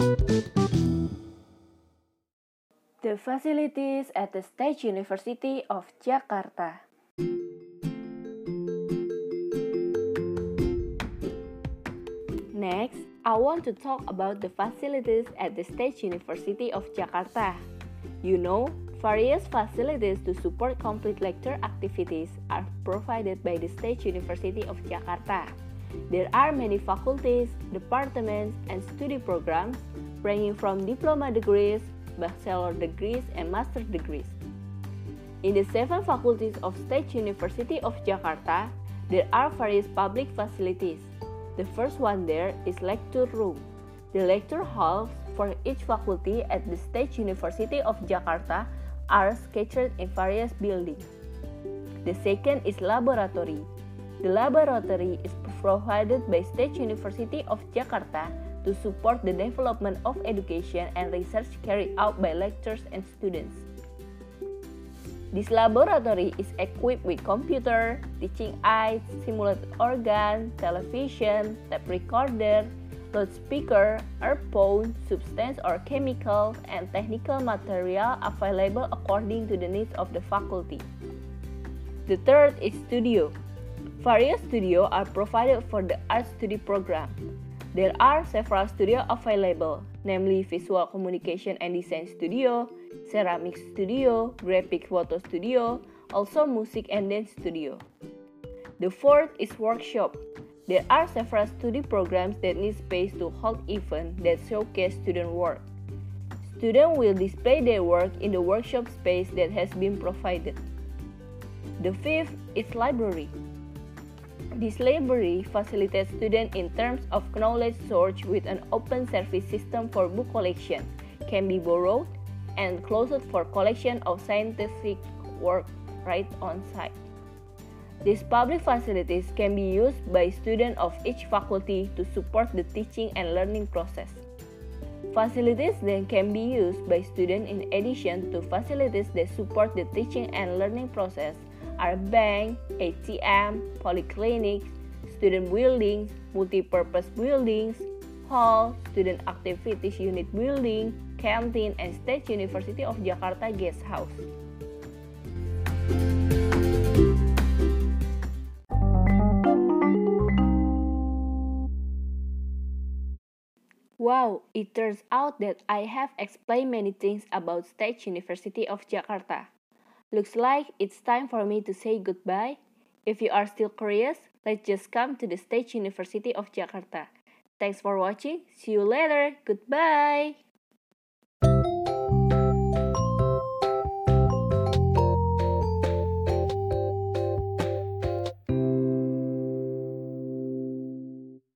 The facilities at the State University of Jakarta. Next, I want to talk about the facilities at the State University of Jakarta. You know, various facilities to support complete lecture activities are provided by the State University of Jakarta. There are many faculties, departments, and study programs ranging from diploma degrees, bachelor degrees, and master degrees. In the seven faculties of State University of Jakarta, there are various public facilities. The first one there is lecture room. The lecture halls for each faculty at the State University of Jakarta are scattered in various buildings. The second is laboratory. The laboratory is provided by State University of Jakarta to support the development of education and research carried out by lecturers and students. This laboratory is equipped with computer, teaching aids, simulated organ, television, tape recorder, loudspeaker, earphone, substance or chemical, and technical material available according to the needs of the faculty. The third is studio. Various studios are provided for the art study program. There are several studios available, namely Visual Communication and Design Studio, Ceramic Studio, Graphic Photo Studio, also Music and Dance Studio. The fourth is workshop. There are several study programs that need space to hold events that showcase student work. Students will display their work in the workshop space that has been provided. The fifth is library. This library facilitates students in terms of knowledge search with an open service system for book collection, can be borrowed, and closed for collection of scientific work right on site. These public facilities can be used by students of each faculty to support the teaching and learning process. Facilities then can be used by students in addition to facilities that support the teaching and learning process are bank, ATM, polyclinics, student buildings, multi-purpose buildings, hall, student activities unit building, canteen, and State University of Jakarta guest house. Wow, it turns out that I have explained many things about State University of Jakarta. Looks like it's time for me to say goodbye. If you are still curious, let's just come to the State University of Jakarta. Thanks for watching. See you later. Goodbye.